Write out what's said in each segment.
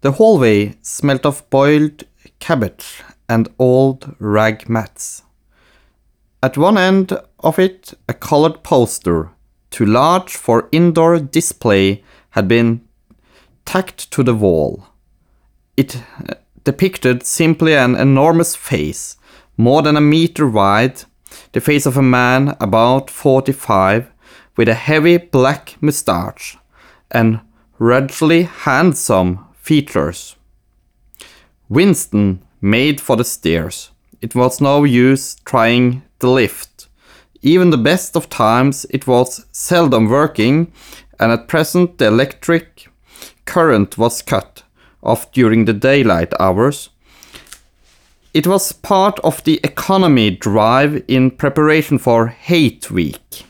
The hallway smelt of boiled cabbage and old rag mats. At one end of it, a colored poster, too large for indoor display, had been tacked to the wall. It uh, depicted simply an enormous face, more than a meter wide, the face of a man about 45, with a heavy black mustache and ruggedly handsome features. Winston made for the stairs. It was no use trying the lift. Even the best of times it was seldom working, and at present the electric current was cut off during the daylight hours. It was part of the economy drive in preparation for Hate Week.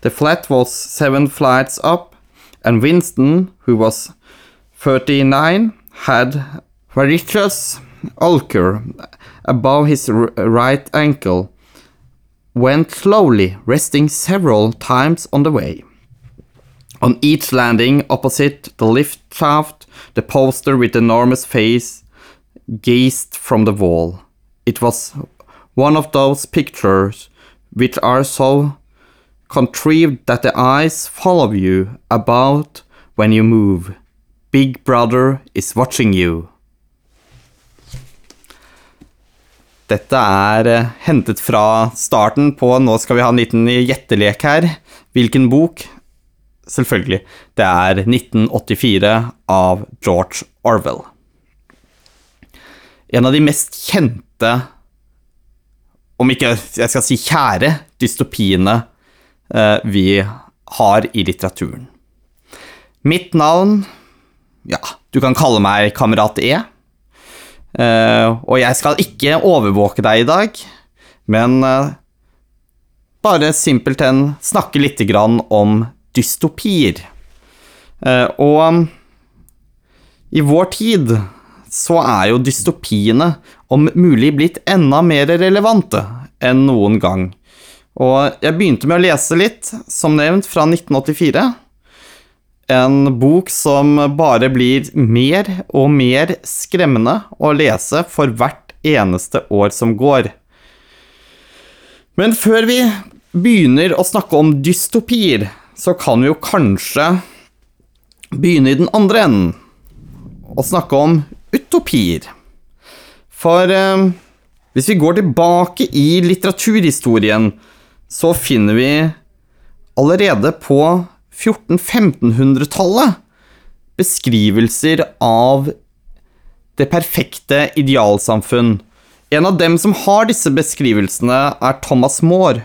The flat was seven flights up, and Winston, who was 39, had varicose ulcer above his right ankle, went slowly, resting several times on the way. On each landing opposite the lift shaft, the poster with enormous face gazed from the wall. It was one of those pictures which are so contrived that the eyes follow you about when you move. Big Brother is watching you. Dette er eh, hentet fra starten på Nå skal vi ha en liten gjettelek her. Hvilken bok? Selvfølgelig. Det er 1984 av George Orwell. En av de mest kjente, om ikke jeg skal si kjære, dystopiene eh, vi har i litteraturen. Mitt navn Ja, du kan kalle meg Kamerat E. Uh, og jeg skal ikke overvåke deg i dag, men uh, bare simpelthen snakke litt grann om dystopier. Uh, og i vår tid så er jo dystopiene om mulig blitt enda mer relevante enn noen gang. Og jeg begynte med å lese litt, som nevnt, fra 1984. En bok som bare blir mer og mer skremmende å lese for hvert eneste år som går. Men før vi begynner å snakke om dystopier, så kan vi jo kanskje begynne i den andre enden og snakke om utopier. For eh, hvis vi går tilbake i litteraturhistorien, så finner vi allerede på 1400-1500-tallet beskrivelser av det perfekte idealsamfunn. En av dem som har disse beskrivelsene, er Thomas Moore,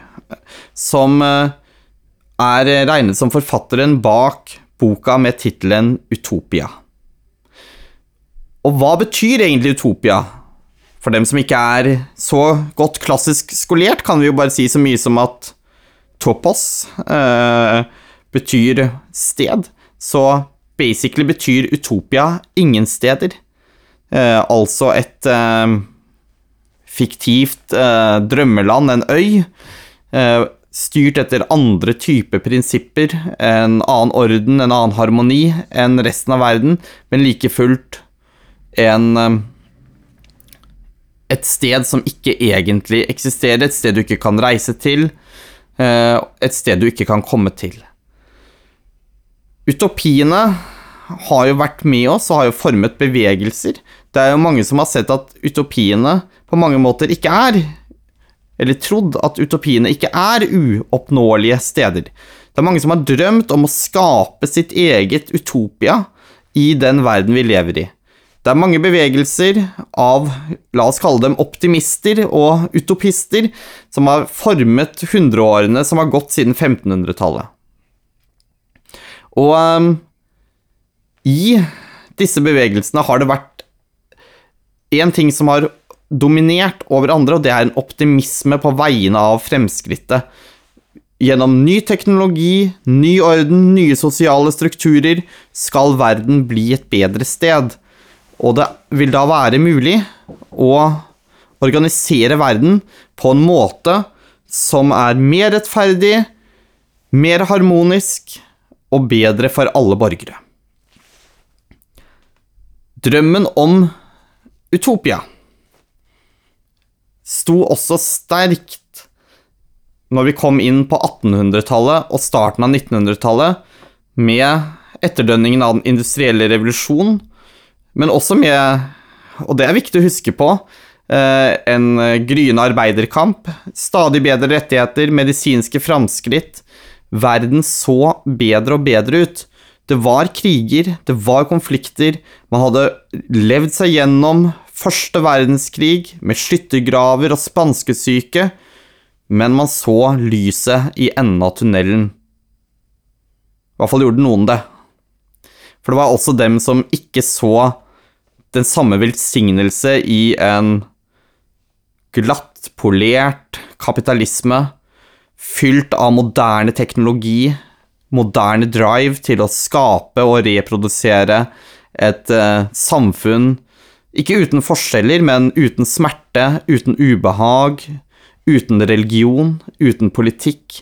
som eh, er regnet som forfatteren bak boka med tittelen Utopia. Og hva betyr egentlig utopia? For dem som ikke er så godt klassisk skolert, kan vi jo bare si så mye som at topos eh, betyr sted. Så basically betyr utopia ingen steder. Eh, altså et eh, fiktivt eh, drømmeland, en øy, eh, styrt etter andre typer prinsipper, en annen orden, en annen harmoni enn resten av verden, men like fullt en eh, et sted som ikke egentlig eksisterer, et sted du ikke kan reise til, eh, et sted du ikke kan komme til. Utopiene har jo vært med oss og har jo formet bevegelser. Det er jo mange som har sett at utopiene på mange måter ikke er Eller trodd at utopiene ikke er uoppnåelige steder. Det er mange som har drømt om å skape sitt eget utopia i den verden vi lever i. Det er mange bevegelser av, la oss kalle dem optimister og utopister, som har formet hundreårene som har gått siden 1500-tallet. Og um, i disse bevegelsene har det vært én ting som har dominert over andre, og det er en optimisme på vegne av fremskrittet. Gjennom ny teknologi, ny orden, nye sosiale strukturer skal verden bli et bedre sted. Og det vil da være mulig å organisere verden på en måte som er mer rettferdig, mer harmonisk og bedre for alle borgere. Drømmen om Utopia sto også sterkt når vi kom inn på 1800-tallet og starten av 1900-tallet, med etterdønningen av den industrielle revolusjon, men også med, og det er viktig å huske på, eh, en gryende arbeiderkamp, stadig bedre rettigheter, medisinske framskritt. Verden så bedre og bedre ut. Det var kriger, det var konflikter. Man hadde levd seg gjennom første verdenskrig med skyttergraver og spanskesyke, men man så lyset i enden av tunnelen. I hvert fall gjorde noen det. For det var også dem som ikke så den samme velsignelse i en glatt polert kapitalisme, fylt av moderne teknologi, moderne drive til å skape og reprodusere et eh, samfunn ikke uten forskjeller, men uten smerte, uten ubehag, uten religion, uten politikk.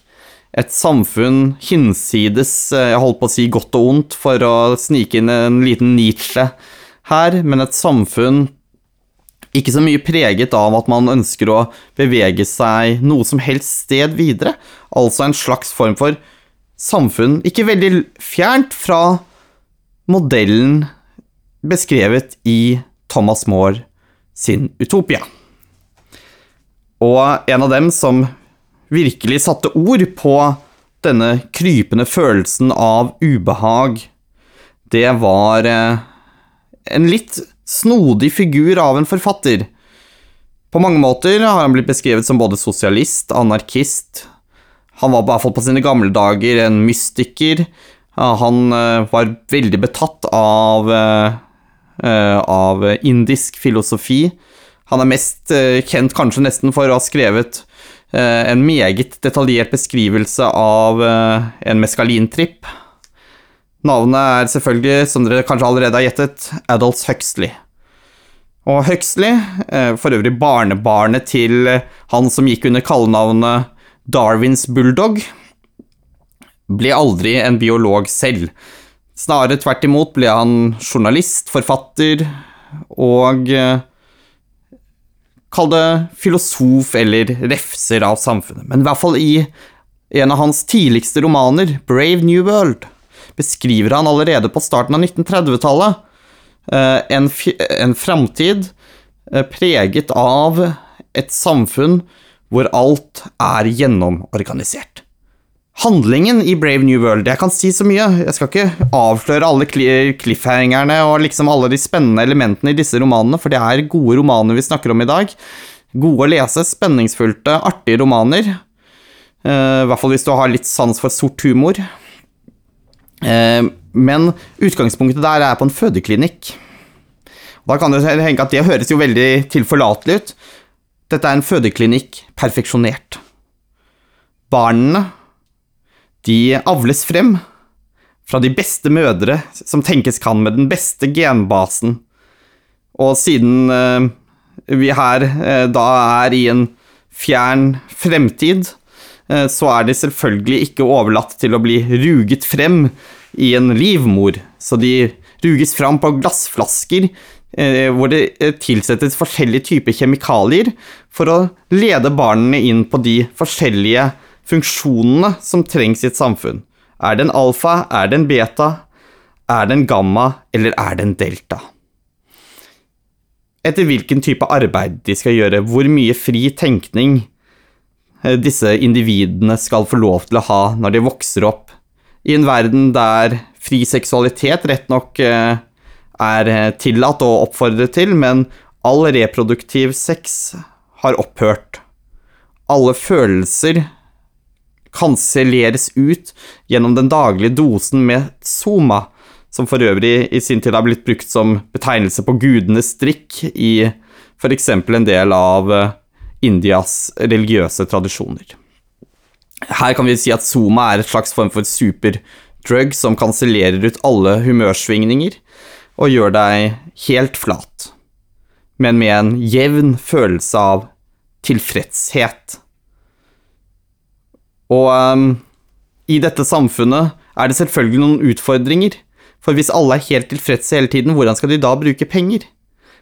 Et samfunn hinsides, eh, jeg holdt på å si godt og ondt, for å snike inn en liten Nietzsche her, men et samfunn ikke så mye preget av at man ønsker å bevege seg noe som helst sted videre. Altså en slags form for samfunn ikke veldig fjernt fra modellen beskrevet i Thomas More sin Utopia. Og en av dem som virkelig satte ord på denne krypende følelsen av ubehag, det var eh, en litt snodig figur av en forfatter. På mange måter har han blitt beskrevet som både sosialist, anarkist Han var i hvert fall på sine gamle dager en mystiker. Han eh, var veldig betatt av, eh, av indisk filosofi. Han er mest eh, kjent kanskje nesten for å ha skrevet en meget detaljert beskrivelse av en meskalintripp Navnet er selvfølgelig, som dere kanskje allerede har gjettet, Adolf Huxley. Og Huxley, eh, for øvrig barnebarnet til han som gikk under kallenavnet Darwins bulldog, ble aldri en biolog selv. Snarere tvert imot ble han journalist, forfatter og eh, Kall det filosof eller refser av samfunnet. Men i hvert fall i en av hans tidligste romaner, Brave New World, beskriver han allerede på starten av 1930-tallet eh, en, en framtid eh, preget av et samfunn hvor alt er gjennomorganisert. Handlingen i Brave New World Jeg kan si så mye. Jeg skal ikke avsløre alle cliffhangerne og liksom alle de spennende elementene i disse romanene, for det er gode romaner vi snakker om i dag. Gode å lese, spenningsfullte, artige romaner. Uh, I hvert fall hvis du har litt sans for sort humor. Eh, men utgangspunktet der er på en fødeklinikk. Da kan det henge at det høres jo veldig tilforlatelig ut. Dette er en fødeklinikk perfeksjonert. Barna, de avles frem fra de beste mødre som tenkes kan, med den beste genbasen. Og siden eh, vi her eh, da er i en fjern fremtid, så er de selvfølgelig ikke overlatt til å bli ruget frem i en livmor. Så de ruges fram på glassflasker eh, hvor det eh, tilsettes forskjellige typer kjemikalier for å lede barna inn på de forskjellige funksjonene som trengs i et samfunn. Er det en alfa? Er det en beta? Er det en gamma? Eller er det en delta? Etter hvilken type arbeid de skal gjøre, hvor mye fri tenkning Eh, disse individene skal få lov til å ha når de vokser opp. I en verden der fri seksualitet rett nok eh, er eh, tillatt og oppfordret til, men all reproduktiv sex har opphørt. Alle følelser kanselleres ut gjennom den daglige dosen med soma, som for øvrig i sin tid har blitt brukt som betegnelse på gudenes drikk i f.eks. en del av Indias religiøse tradisjoner. Her kan vi si at Zuma er et slags form for superdrug som kansellerer ut alle humørsvingninger og gjør deg helt flat, men med en jevn følelse av tilfredshet. Og um, i dette samfunnet er det selvfølgelig noen utfordringer, For hvis alle er helt tilfredse hele tiden, hvordan skal de da bruke penger?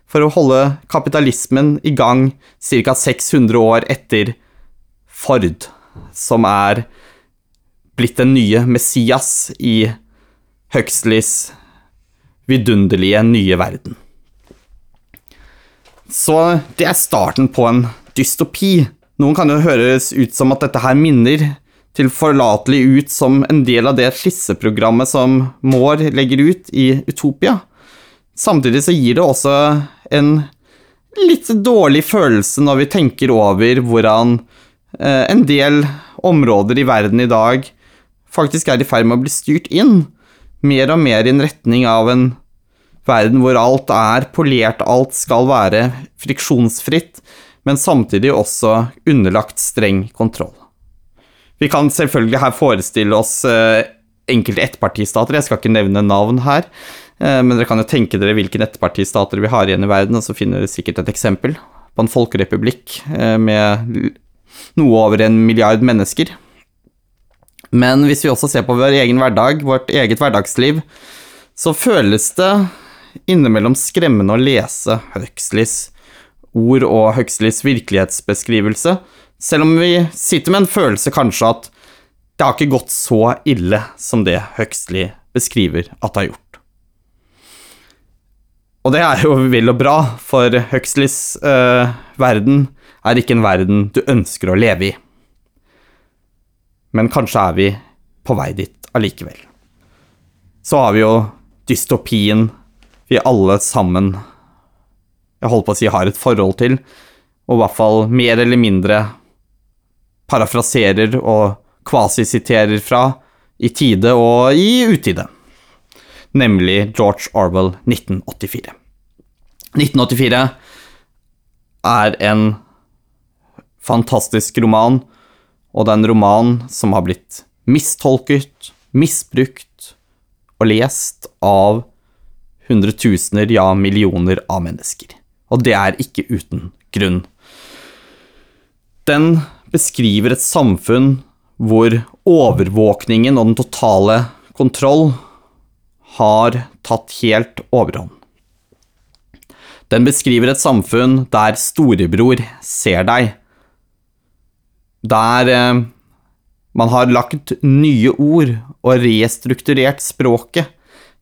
For å holde kapitalismen i gang ca. 600 år etter Ford, som er blitt den nye Messias i Huxleys vidunderlige nye verden. Så det er starten på en dystopi. Noen kan jo høres ut som at dette her minner tilforlatelig ut som en del av det skisseprogrammet som Moore legger ut i Utopia. Samtidig så gir det også en litt dårlig følelse når vi tenker over hvordan eh, en del områder i verden i dag faktisk er i ferd med å bli styrt inn mer og mer i en retning av en verden hvor alt er polert, alt skal være friksjonsfritt, men samtidig også underlagt streng kontroll. Vi kan selvfølgelig her forestille oss eh, enkelte ettpartistater, jeg skal ikke nevne navn her, eh, men dere kan jo tenke dere hvilke ettpartistater vi har igjen i verden, og så finner dere sikkert et eksempel på en folkerepublikk eh, med noe over en milliard mennesker. Men hvis vi også ser på vår egen hverdag, vårt eget hverdagsliv, så føles det innimellom skremmende å lese Huxleys ord og Huxleys virkelighetsbeskrivelse, selv om vi sitter med en følelse kanskje at det har ikke gått så ille som det Huxley beskriver at det har gjort. Og det er jo vel og bra, for Huxleys øh, verden er ikke en verden du ønsker å leve i. Men kanskje er vi på vei dit allikevel. Så har vi jo dystopien vi alle sammen jeg holdt på å si har et forhold til, og i hvert fall mer eller mindre parafraserer og kvasisiterer fra i tide og i utide, nemlig George Orwell 1984. 1984 er en fantastisk roman, og det er en roman som har blitt mistolket, misbrukt og lest av hundretusener, ja millioner av mennesker. Og det er ikke uten grunn. Den beskriver et samfunn hvor overvåkningen og den totale kontroll har tatt helt overhånd. Den beskriver et samfunn der storebror ser deg. Der eh, man har lagt nye ord og restrukturert språket,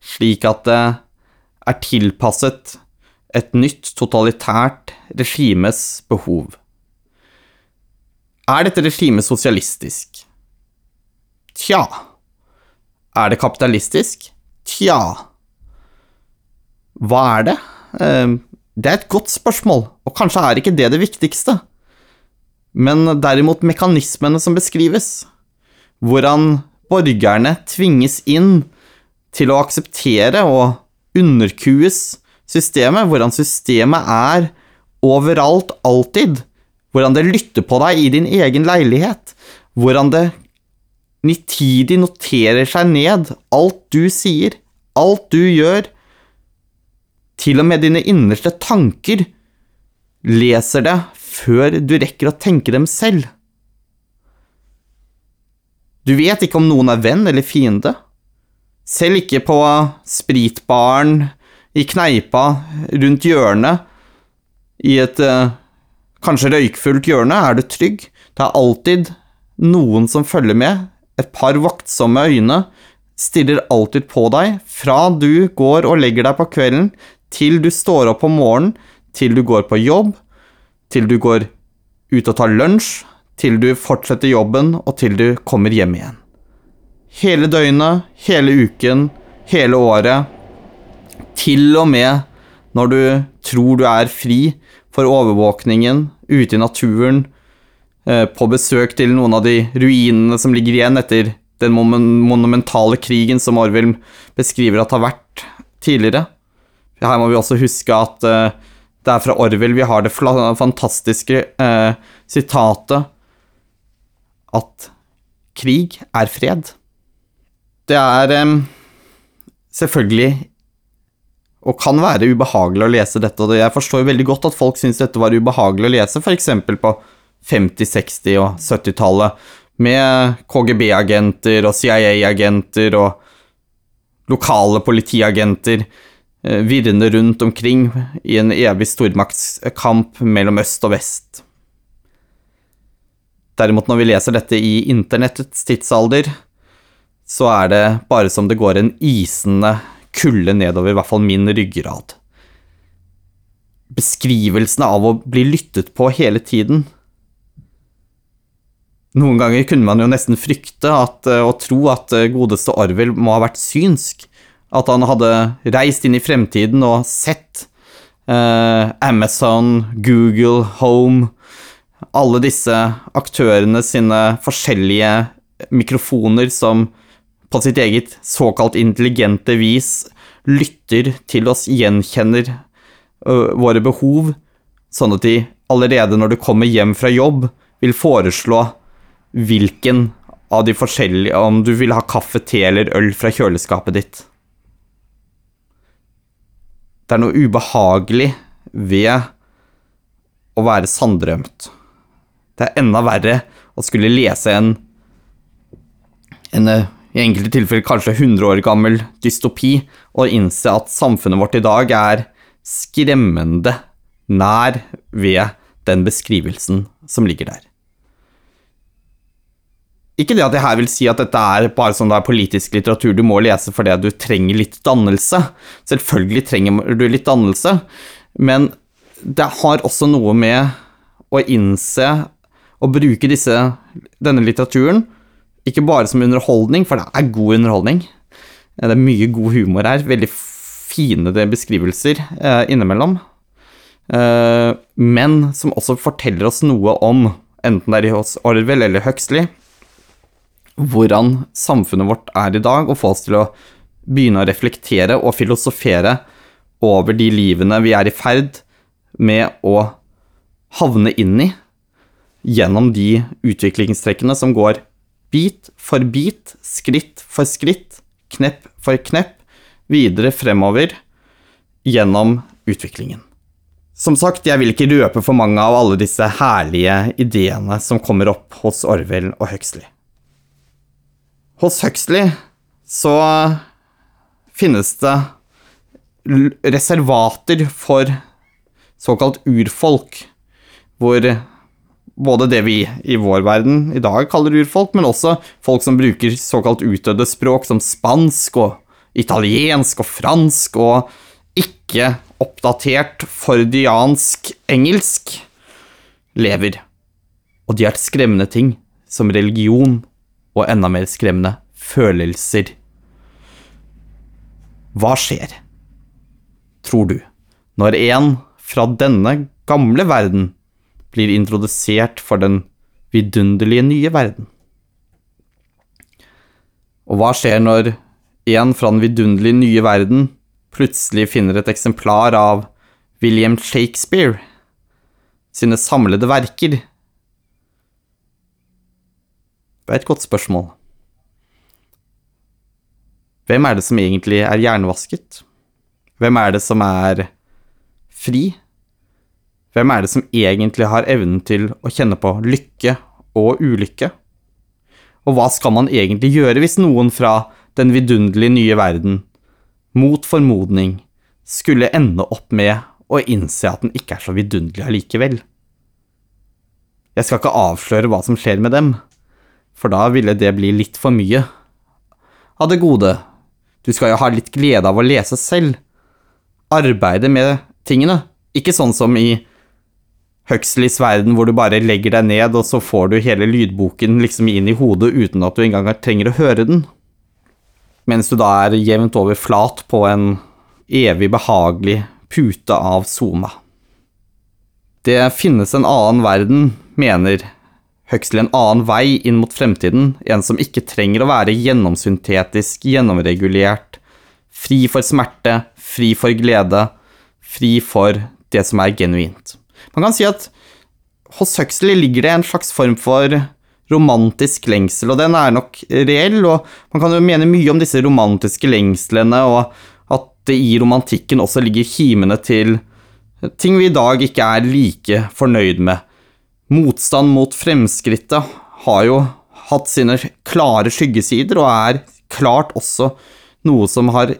slik at det er tilpasset et nytt totalitært regimes behov. Er dette regimet sosialistisk? Tja. Er det kapitalistisk? Tja. Hva er det? Ehm, det er et godt spørsmål, og kanskje er ikke det det viktigste. Men derimot mekanismene som beskrives. Hvordan borgerne tvinges inn til å akseptere og underkues systemet, hvordan systemet er overalt, alltid. Hvordan det lytter på deg i din egen leilighet. Hvordan det nitidig noterer seg ned alt du sier, alt du gjør. Til og med dine innerste tanker leser det før du rekker å tenke dem selv. Du vet ikke om noen er venn eller fiende. Selv ikke på spritbaren i kneipa rundt hjørnet, i et uh, kanskje røykfullt hjørne, er du trygg. Det er alltid noen som følger med. Et par vaktsomme øyne stirrer alltid på deg fra du går og legger deg på kvelden, til du står opp om morgenen, til du går på jobb, til du går ut og tar lunsj, til du fortsetter jobben, og til du kommer hjem igjen. Hele døgnet, hele uken, hele året, til og med når du tror du er fri for overvåkningen ute i naturen, på besøk til noen av de ruinene som ligger igjen etter den monumentale krigen som Orwell beskriver at har vært tidligere. Her må vi også huske at eh, det er fra Orwell vi har det fantastiske eh, sitatet at krig er fred. Det er eh, selvfølgelig og kan være ubehagelig å lese dette. Og jeg forstår veldig godt at folk syns dette var ubehagelig å lese, f.eks. på 50-, 60- og 70-tallet, med KGB-agenter og CIA-agenter og lokale politiagenter eh, virrende rundt omkring i en evig stormaktskamp mellom øst og vest. Derimot, når vi leser dette i internettets tidsalder, så er det bare som det går en isende kulde nedover i hvert fall min ryggrad. Beskrivelsene av å bli lyttet på hele tiden. Noen ganger kunne man jo nesten frykte at, eh, og tro at eh, godeste Orwell må ha vært synsk. At han hadde reist inn i fremtiden og sett eh, Amazon, Google, Home Alle disse aktørene sine forskjellige mikrofoner som på sitt eget såkalt intelligente vis lytter til oss, gjenkjenner ø, våre behov, sånn at de allerede når du kommer hjem fra jobb, vil foreslå hvilken av de forskjellige Om du vil ha kaffe, te eller øl fra kjøleskapet ditt. Det er noe ubehagelig ved å være sanndrømt. Det er enda verre å skulle lese en, en i enkelte tilfeller kanskje 100 år gammel dystopi, og innse at samfunnet vårt i dag er skremmende nær ved den beskrivelsen som ligger der. Ikke det at jeg her vil si at dette er bare sånn det er politisk litteratur du må lese fordi du trenger litt dannelse. Selvfølgelig trenger du litt dannelse, men det har også noe med å innse og bruke disse, denne litteraturen ikke bare som underholdning, for det er god underholdning. Det er mye god humor her. Veldig fine beskrivelser eh, innimellom. Eh, men som også forteller oss noe om, enten det er hos Orwell eller Huxley, hvordan samfunnet vårt er i dag, og få oss til å begynne å reflektere og filosofere over de livene vi er i ferd med å havne inn i, gjennom de utviklingstrekkene som går bit for bit, skritt for skritt, knepp for knepp, videre fremover gjennom utviklingen. Som sagt, jeg vil ikke røpe for mange av alle disse herlige ideene som kommer opp hos Orwell og Huxley. Hos Huxley så finnes det reservater for såkalt urfolk, hvor både det vi i vår verden i dag kaller urfolk, men også folk som bruker såkalt utdødde språk som spansk og italiensk og fransk og ikke oppdatert fordiansk engelsk, lever. Og de har skremmende ting som religion og enda mer skremmende følelser. Hva skjer, tror du, når en fra denne gamle verden blir introdusert for den vidunderlige nye verden? Og hva skjer når en fra den vidunderlige nye verden plutselig finner et eksemplar av William Shakespeare sine samlede verker? Det er et godt spørsmål. Hvem er det som egentlig er hjernevasket? Hvem er det som er fri? Hvem er det som egentlig har evnen til å kjenne på lykke og ulykke? Og hva skal man egentlig gjøre hvis noen fra den vidunderlige nye verden, mot formodning, skulle ende opp med å innse at den ikke er så vidunderlig allikevel? Jeg skal ikke avsløre hva som skjer med dem, for da ville det bli litt for mye av det gode. Du skal jo ha litt glede av å lese selv. Arbeide med tingene. Ikke sånn som i Huxleys verden, hvor du bare legger deg ned, og så får du hele lydboken liksom inn i hodet uten at du engang trenger å høre den. Mens du da er jevnt over flat på en evig behagelig pute av Soma. Det finnes en annen verden, mener Huxley en annen vei inn mot fremtiden, en som ikke trenger å være gjennomsyntetisk, gjennomregulert, fri for smerte, fri for glede, fri for det som er genuint. Man kan si at hos Huxley ligger det en slags form for romantisk lengsel, og den er nok reell, og man kan jo mene mye om disse romantiske lengslene, og at det i romantikken også ligger kimene til ting vi i dag ikke er like fornøyd med motstand mot fremskrittet har jo hatt sine klare skyggesider, og er klart også noe som har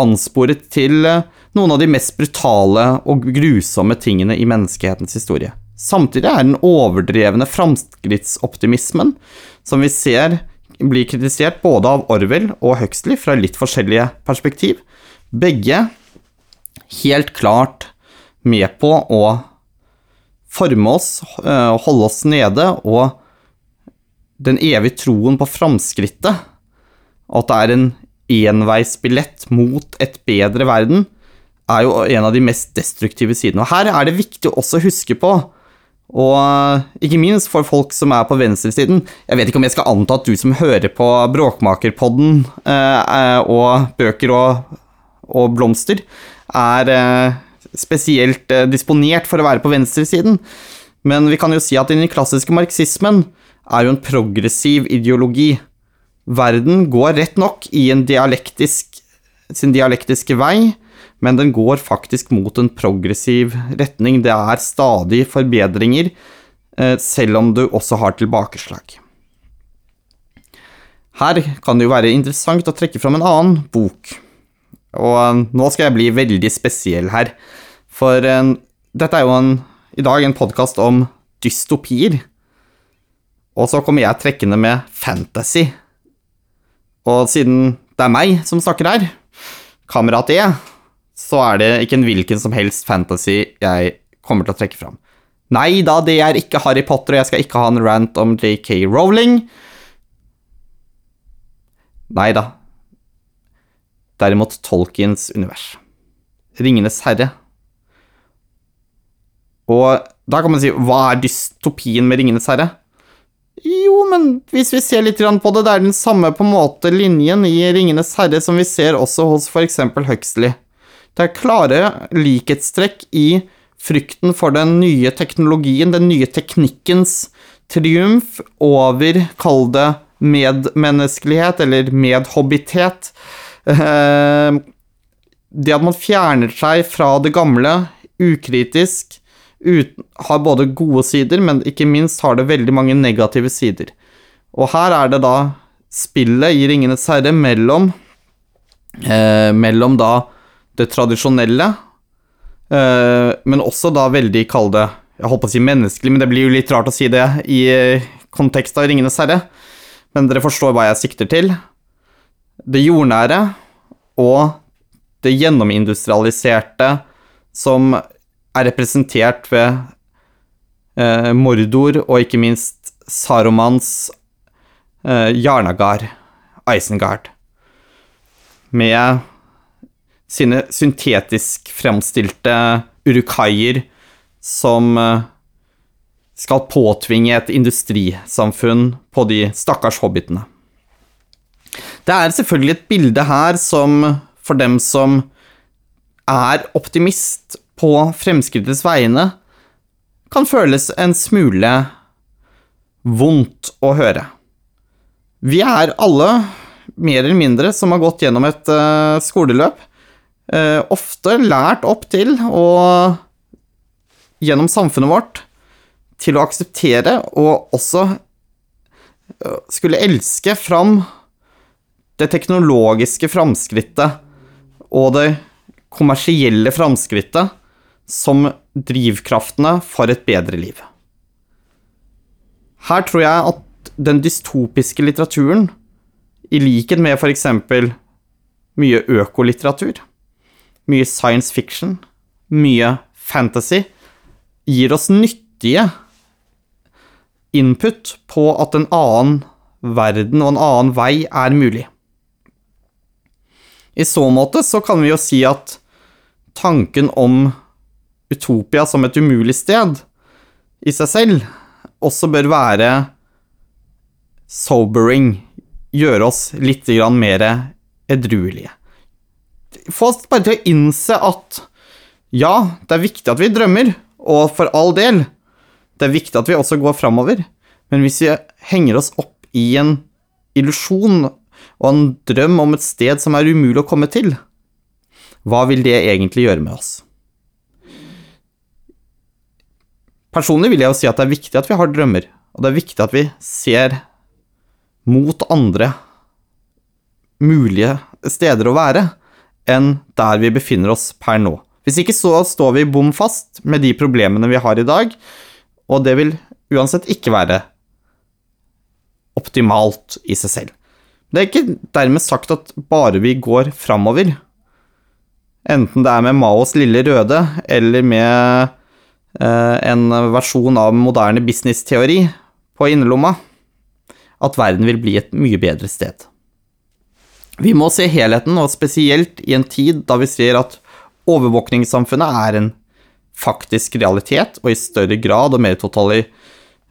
ansporet til eh, noen av de mest brutale og grusomme tingene i menneskehetens historie. Samtidig er den overdrevne framskrittsoptimismen som vi ser blir kritisert både av Orwell og Huxley fra litt forskjellige perspektiv, begge helt klart med på å forme oss, eh, holde oss nede, og den evige troen på framskrittet, at det er en enveisbillett mot et bedre verden, er jo en av de mest destruktive sidene. Og her er det viktig også å huske på, og ikke minst for folk som er på venstresiden Jeg vet ikke om jeg skal anta at du som hører på Bråkmakerpodden eh, og bøker og, og blomster, er eh, spesielt eh, disponert for å være på venstresiden. Men vi kan jo si at den klassiske marxismen er jo en progressiv ideologi. Verden går rett nok i dialektisk, sin dialektiske vei, men den går faktisk mot en progressiv retning. Det er stadig forbedringer, eh, selv om du også har tilbakeslag. Her kan det jo være interessant å trekke fram en annen bok. Og eh, nå skal jeg bli veldig spesiell her, for en, dette er jo en, i dag en podkast om dystopier. Og så kommer jeg trekkende med fantasy. Og siden det er meg som snakker her, kamerat E, så er det ikke en hvilken som helst fantasy jeg kommer til å trekke fram. Nei da, det er ikke Harry Potter, og jeg skal ikke ha en rant om JK Rowling. Nei da. Derimot Tolkiens univers. Ringenes herre. Og da kan man si, hva er dystopien med Ringenes herre? Jo, men hvis vi ser litt på det, det er den samme på måte linjen i Ringenes herre som vi ser også hos f.eks. Huxley. Det er klare likhetstrekk i frykten for den nye teknologien, den nye teknikkens triumf over, kall det medmenneskelighet, eller medhobbitet. Eh, det at man fjerner seg fra det gamle, ukritisk, uten, har både gode sider, men ikke minst har det veldig mange negative sider. Og her er det da spillet i Ringenes herre mellom eh, Mellom da det tradisjonelle, eh, men også da veldig, kall det Jeg holdt på å si menneskelig, men det blir jo litt rart å si det i uh, kontekst av Ringenes herre. Men dere forstår hva jeg sikter til. Det jordnære og det gjennomindustrialiserte som er representert ved eh, Mordor og ikke minst Saromans eh, Jarnagar, Isengard, med sine syntetisk fremstilte urukaier som eh, skal påtvinge et industrisamfunn på de stakkars hobbitene. Det er selvfølgelig et bilde her som for dem som er optimist på fremskrittets vegne, kan føles en smule vondt å høre. Vi er alle, mer eller mindre, som har gått gjennom et uh, skoleløp, uh, ofte lært opp til og Gjennom samfunnet vårt til å akseptere og også uh, skulle elske fram det teknologiske framskrittet og det kommersielle framskrittet som drivkraftene for et bedre liv. Her tror jeg at den dystopiske litteraturen, i likhet med f.eks. mye økolitteratur, mye science fiction, mye fantasy, gir oss nyttige input på at en annen verden og en annen vei er mulig. I så måte så kan vi jo si at tanken om Utopia som et umulig sted i seg selv også bør være sobering, gjøre oss litt mer edruelige få oss bare til å innse at ja, det er viktig at vi drømmer, og for all del, det er viktig at vi også går framover, men hvis vi henger oss opp i en illusjon og en drøm om et sted som er umulig å komme til, hva vil det egentlig gjøre med oss? Personlig vil jeg jo si at det er viktig at vi har drømmer, og det er viktig at vi ser mot andre mulige steder å være enn der vi befinner oss per nå. Hvis ikke så står vi bom fast med de problemene vi har i dag, og det vil uansett ikke være optimalt i seg selv. Det er ikke dermed sagt at bare vi går framover, enten det er med Maos lille røde eller med en versjon av moderne businessteori på innerlomma, at verden vil bli et mye bedre sted. Vi må se helheten, og spesielt i en tid da vi ser at overvåkningssamfunnet er en faktisk realitet, og i større grad og mer totali,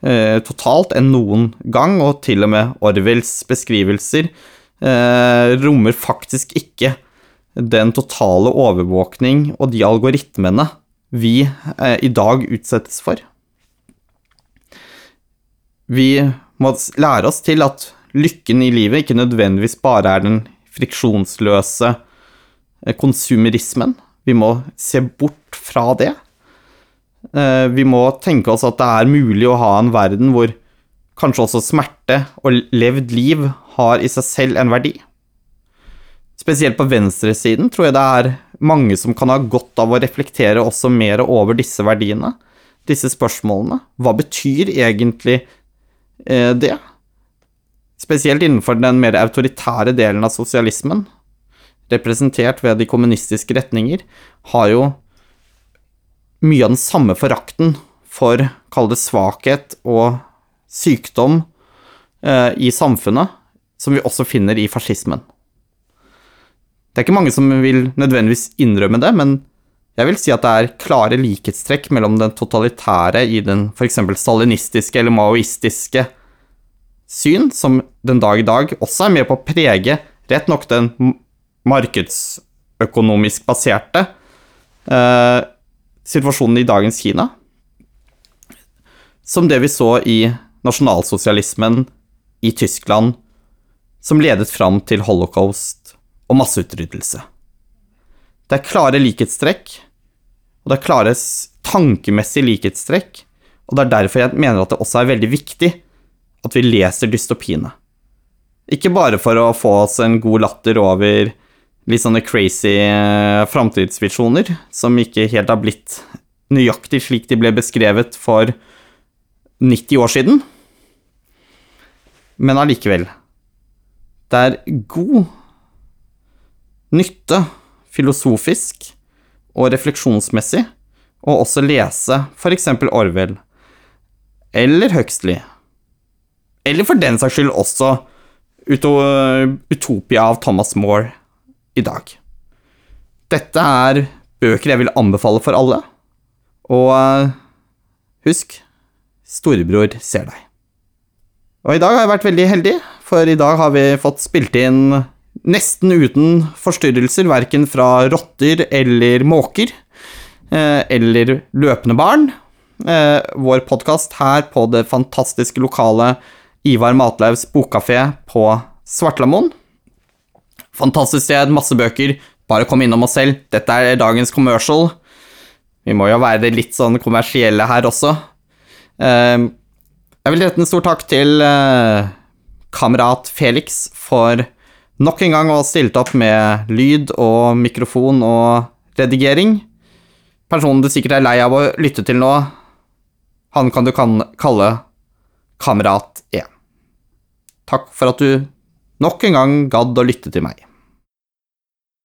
eh, totalt enn noen gang, og til og med Orwells beskrivelser eh, rommer faktisk ikke den totale overvåkning og de algoritmene vi eh, i dag utsettes for. Vi må lære oss til at lykken i livet ikke nødvendigvis bare er den friksjonsløse eh, konsumerismen. Vi må se bort fra det. Eh, vi må tenke oss at det er mulig å ha en verden hvor kanskje også smerte og levd liv har i seg selv en verdi. Spesielt på venstresiden tror jeg det er mange som kan ha godt av å reflektere også mer over disse verdiene, disse spørsmålene. Hva betyr egentlig eh, det? Spesielt innenfor den mer autoritære delen av sosialismen, representert ved de kommunistiske retninger, har jo mye av den samme forakten for, kall det svakhet og sykdom eh, i samfunnet, som vi også finner i fascismen. Det er ikke mange som vil nødvendigvis innrømme det, men jeg vil si at det er klare likhetstrekk mellom den totalitære i den f.eks. stalinistiske eller maoistiske syn, som den dag i dag også er med på å prege rett nok den markedsøkonomisk baserte eh, situasjonen i dagens Kina, som det vi så i nasjonalsosialismen i Tyskland, som ledet fram til holocaust og masseutryddelse. Det er klare likhetstrekk, og det er klare tankemessige likhetstrekk, og det er derfor jeg mener at det også er veldig viktig at vi leser dystopiene. Ikke bare for å få oss en god latter over litt sånne crazy uh, framtidsvisjoner, som ikke helt har blitt nøyaktig slik de ble beskrevet for 90 år siden, men allikevel. Det er god nytte, filosofisk og refleksjonsmessig, og også lese f.eks. Orwell eller Huxley eller for den saks skyld også Utopia av Thomas Moore i dag. Dette er bøker jeg vil anbefale for alle, og eh, husk storebror ser deg. Og i dag har jeg vært veldig heldig, for i dag har vi fått spilt inn nesten uten forstyrrelser, verken fra rotter eller måker, eh, eller løpende barn. Eh, vår podkast her på det fantastiske lokale Ivar Matlaugs bokkafé på Svartlamoen. Fantastisk sted, masse bøker. Bare kom innom oss selv. Dette er dagens commercial. Vi må jo være litt sånn kommersielle her også. Ehm, jeg vil rette en stor takk til eh, kamerat Felix for nok en gang å ha stilt opp med lyd og mikrofon og redigering. Personen du sikkert er lei av å lytte til nå, han kan du kalle Kamerat 1. Takk for at du nok en gang gadd å lytte til meg.